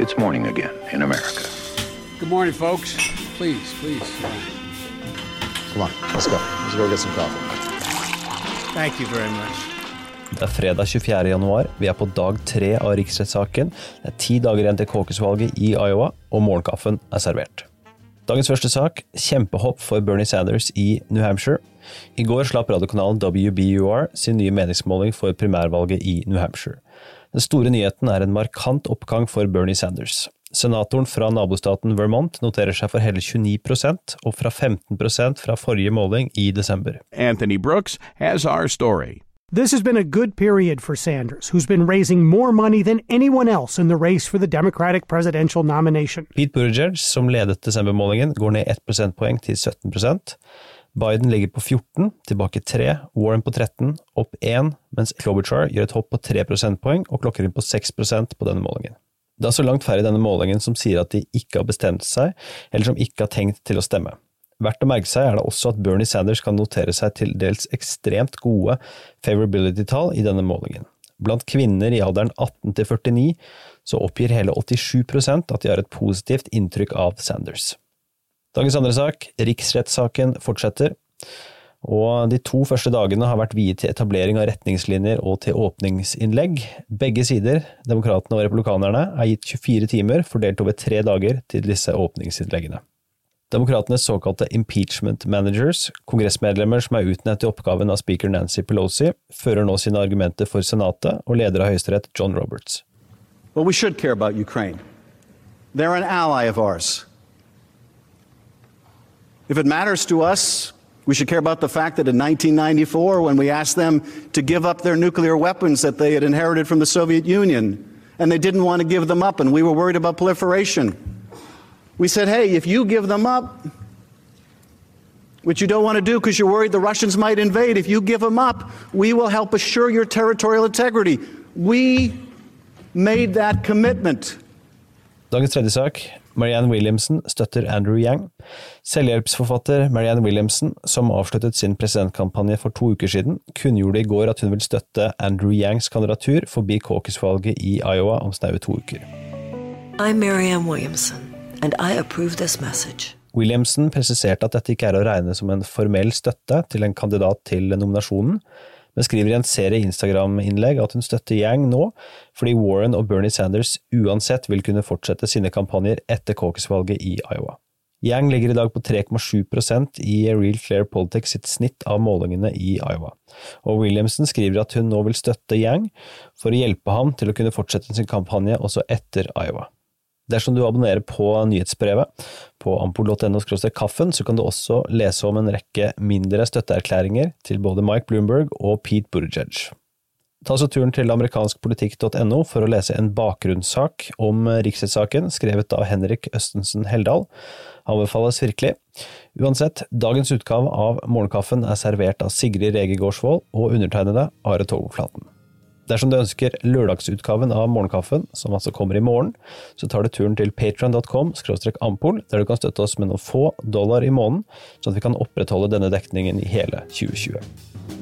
It's morning again in America. Good morning, folks. Please, please. Come on, let's go. Let's go get some coffee. Thank you very much. Det er fredag 24. januar. Vi er på dag tre av riksrettssaken. Det er ti dager igjen til caucusvalget i Iowa, og morgenkaffen er servert. Dagens første sak kjempehopp for Bernie Sanders i New Hampshire. I går slapp radiokanalen WBUR sin nye meningsmåling for primærvalget i New Hampshire. Den store nyheten er en markant oppgang for Bernie Sanders. Senatoren fra nabostaten Vermont noterer seg for hele 29% og fra 15% fra forrige måling i desember. Anthony Brooks has our story. This has been a good period for Sanders, who's been raising more money than anyone else in the race for the Democratic presidential nomination. Pete Buttigieg, som ledet desembermålingen, går ned 1 prosentpoeng til 17 Biden ligger på 14, tilbake 3, Warren på 13, opp 1, mens Klobuchar gjør et hopp på 3 prosentpoeng og klokker inn på 6% på denne målingen. Det er så langt færre i denne målingen som sier at de ikke har bestemt seg, eller som ikke har tenkt til å stemme. Verdt å merke seg er det også at Bernie Sanders kan notere seg til dels ekstremt gode favorability-tall i denne målingen. Blant kvinner i alderen 18 til 49 så oppgir hele 87% at de har et positivt inntrykk av Sanders. Dagens andre sak, riksrettssaken, fortsetter. Og de to første dagene har vært viet til etablering av retningslinjer og til åpningsinnlegg. Begge sider, demokratene og republikanerne, er gitt 24 timer fordelt over tre dager til disse åpningsinnleggene. Demokratenes såkalte impeachment managers, kongressmedlemmer som er utnevnt til oppgaven av speaker Nancy Pelosi, fører nå sine argumenter for Senatet og leder av Høyesterett John Roberts. Well, we should care about Ukraine. They're an ally of ours. If it matters to us, we should care about the fact that in 1994, when we asked them to give up their nuclear weapons that they had inherited from the Soviet Union, and they didn't want to give them up, and we were worried about proliferation, we said, hey, if you give them up, which you don't want to do because you're worried the Russians might invade, if you give them up, we will help assure your territorial integrity. We made that commitment. Dagens tredje sak. Marianne Williamson støtter Andrew Yang. Selvhjelpsforfatter Marianne Williamson, som avsluttet sin presidentkampanje for to uker siden, kunngjorde i går at hun vil støtte Andrew Yangs kandidatur forbi caucusvalget i Iowa om snaue to uker. I'm Marianne Williamson, and I approve this message. Williamson presiserte at dette ikke er å regne som en formell støtte til en kandidat til nominasjonen, men skriver i en serie Instagram-innlegg at hun støtter Yang nå, fordi Warren og Bernie Sanders uansett vil kunne fortsette sine kampanjer etter caucusvalget i Iowa. Yang ligger i dag på 3,7% i Real Clear Politics sitt snitt av målingene i Iowa, og Williamson skriver at hun nå vil støtte Yang for å hjelpe ham til å kunne fortsette sin kampanje også etter Iowa. Dersom du abonnerer på nyhetsbrevet på ampol.no kaffen, så kan du også lese om en rekke mindre støtteerklæringer til både Mike Bloomberg og Pete Buttigieg. Ta så turen til amerikanskpolitikk.no for å lese en bakgrunnssak om riksrettssaken skrevet av Henrik Østensen Heldal. Anbefales virkelig. Uansett, dagens utgave av Morgenkaffen er servert av Sigrid Rege Gårdsvold og undertegnede Are Togflaten. Dersom du ønsker lørdagsutgaven av Morgenkaffen, som altså kommer i morgen, så tar du turen til patron.com ampol, der du kan støtte oss med noen få dollar i måneden, sånn at vi kan opprettholde denne dekningen i hele 2020.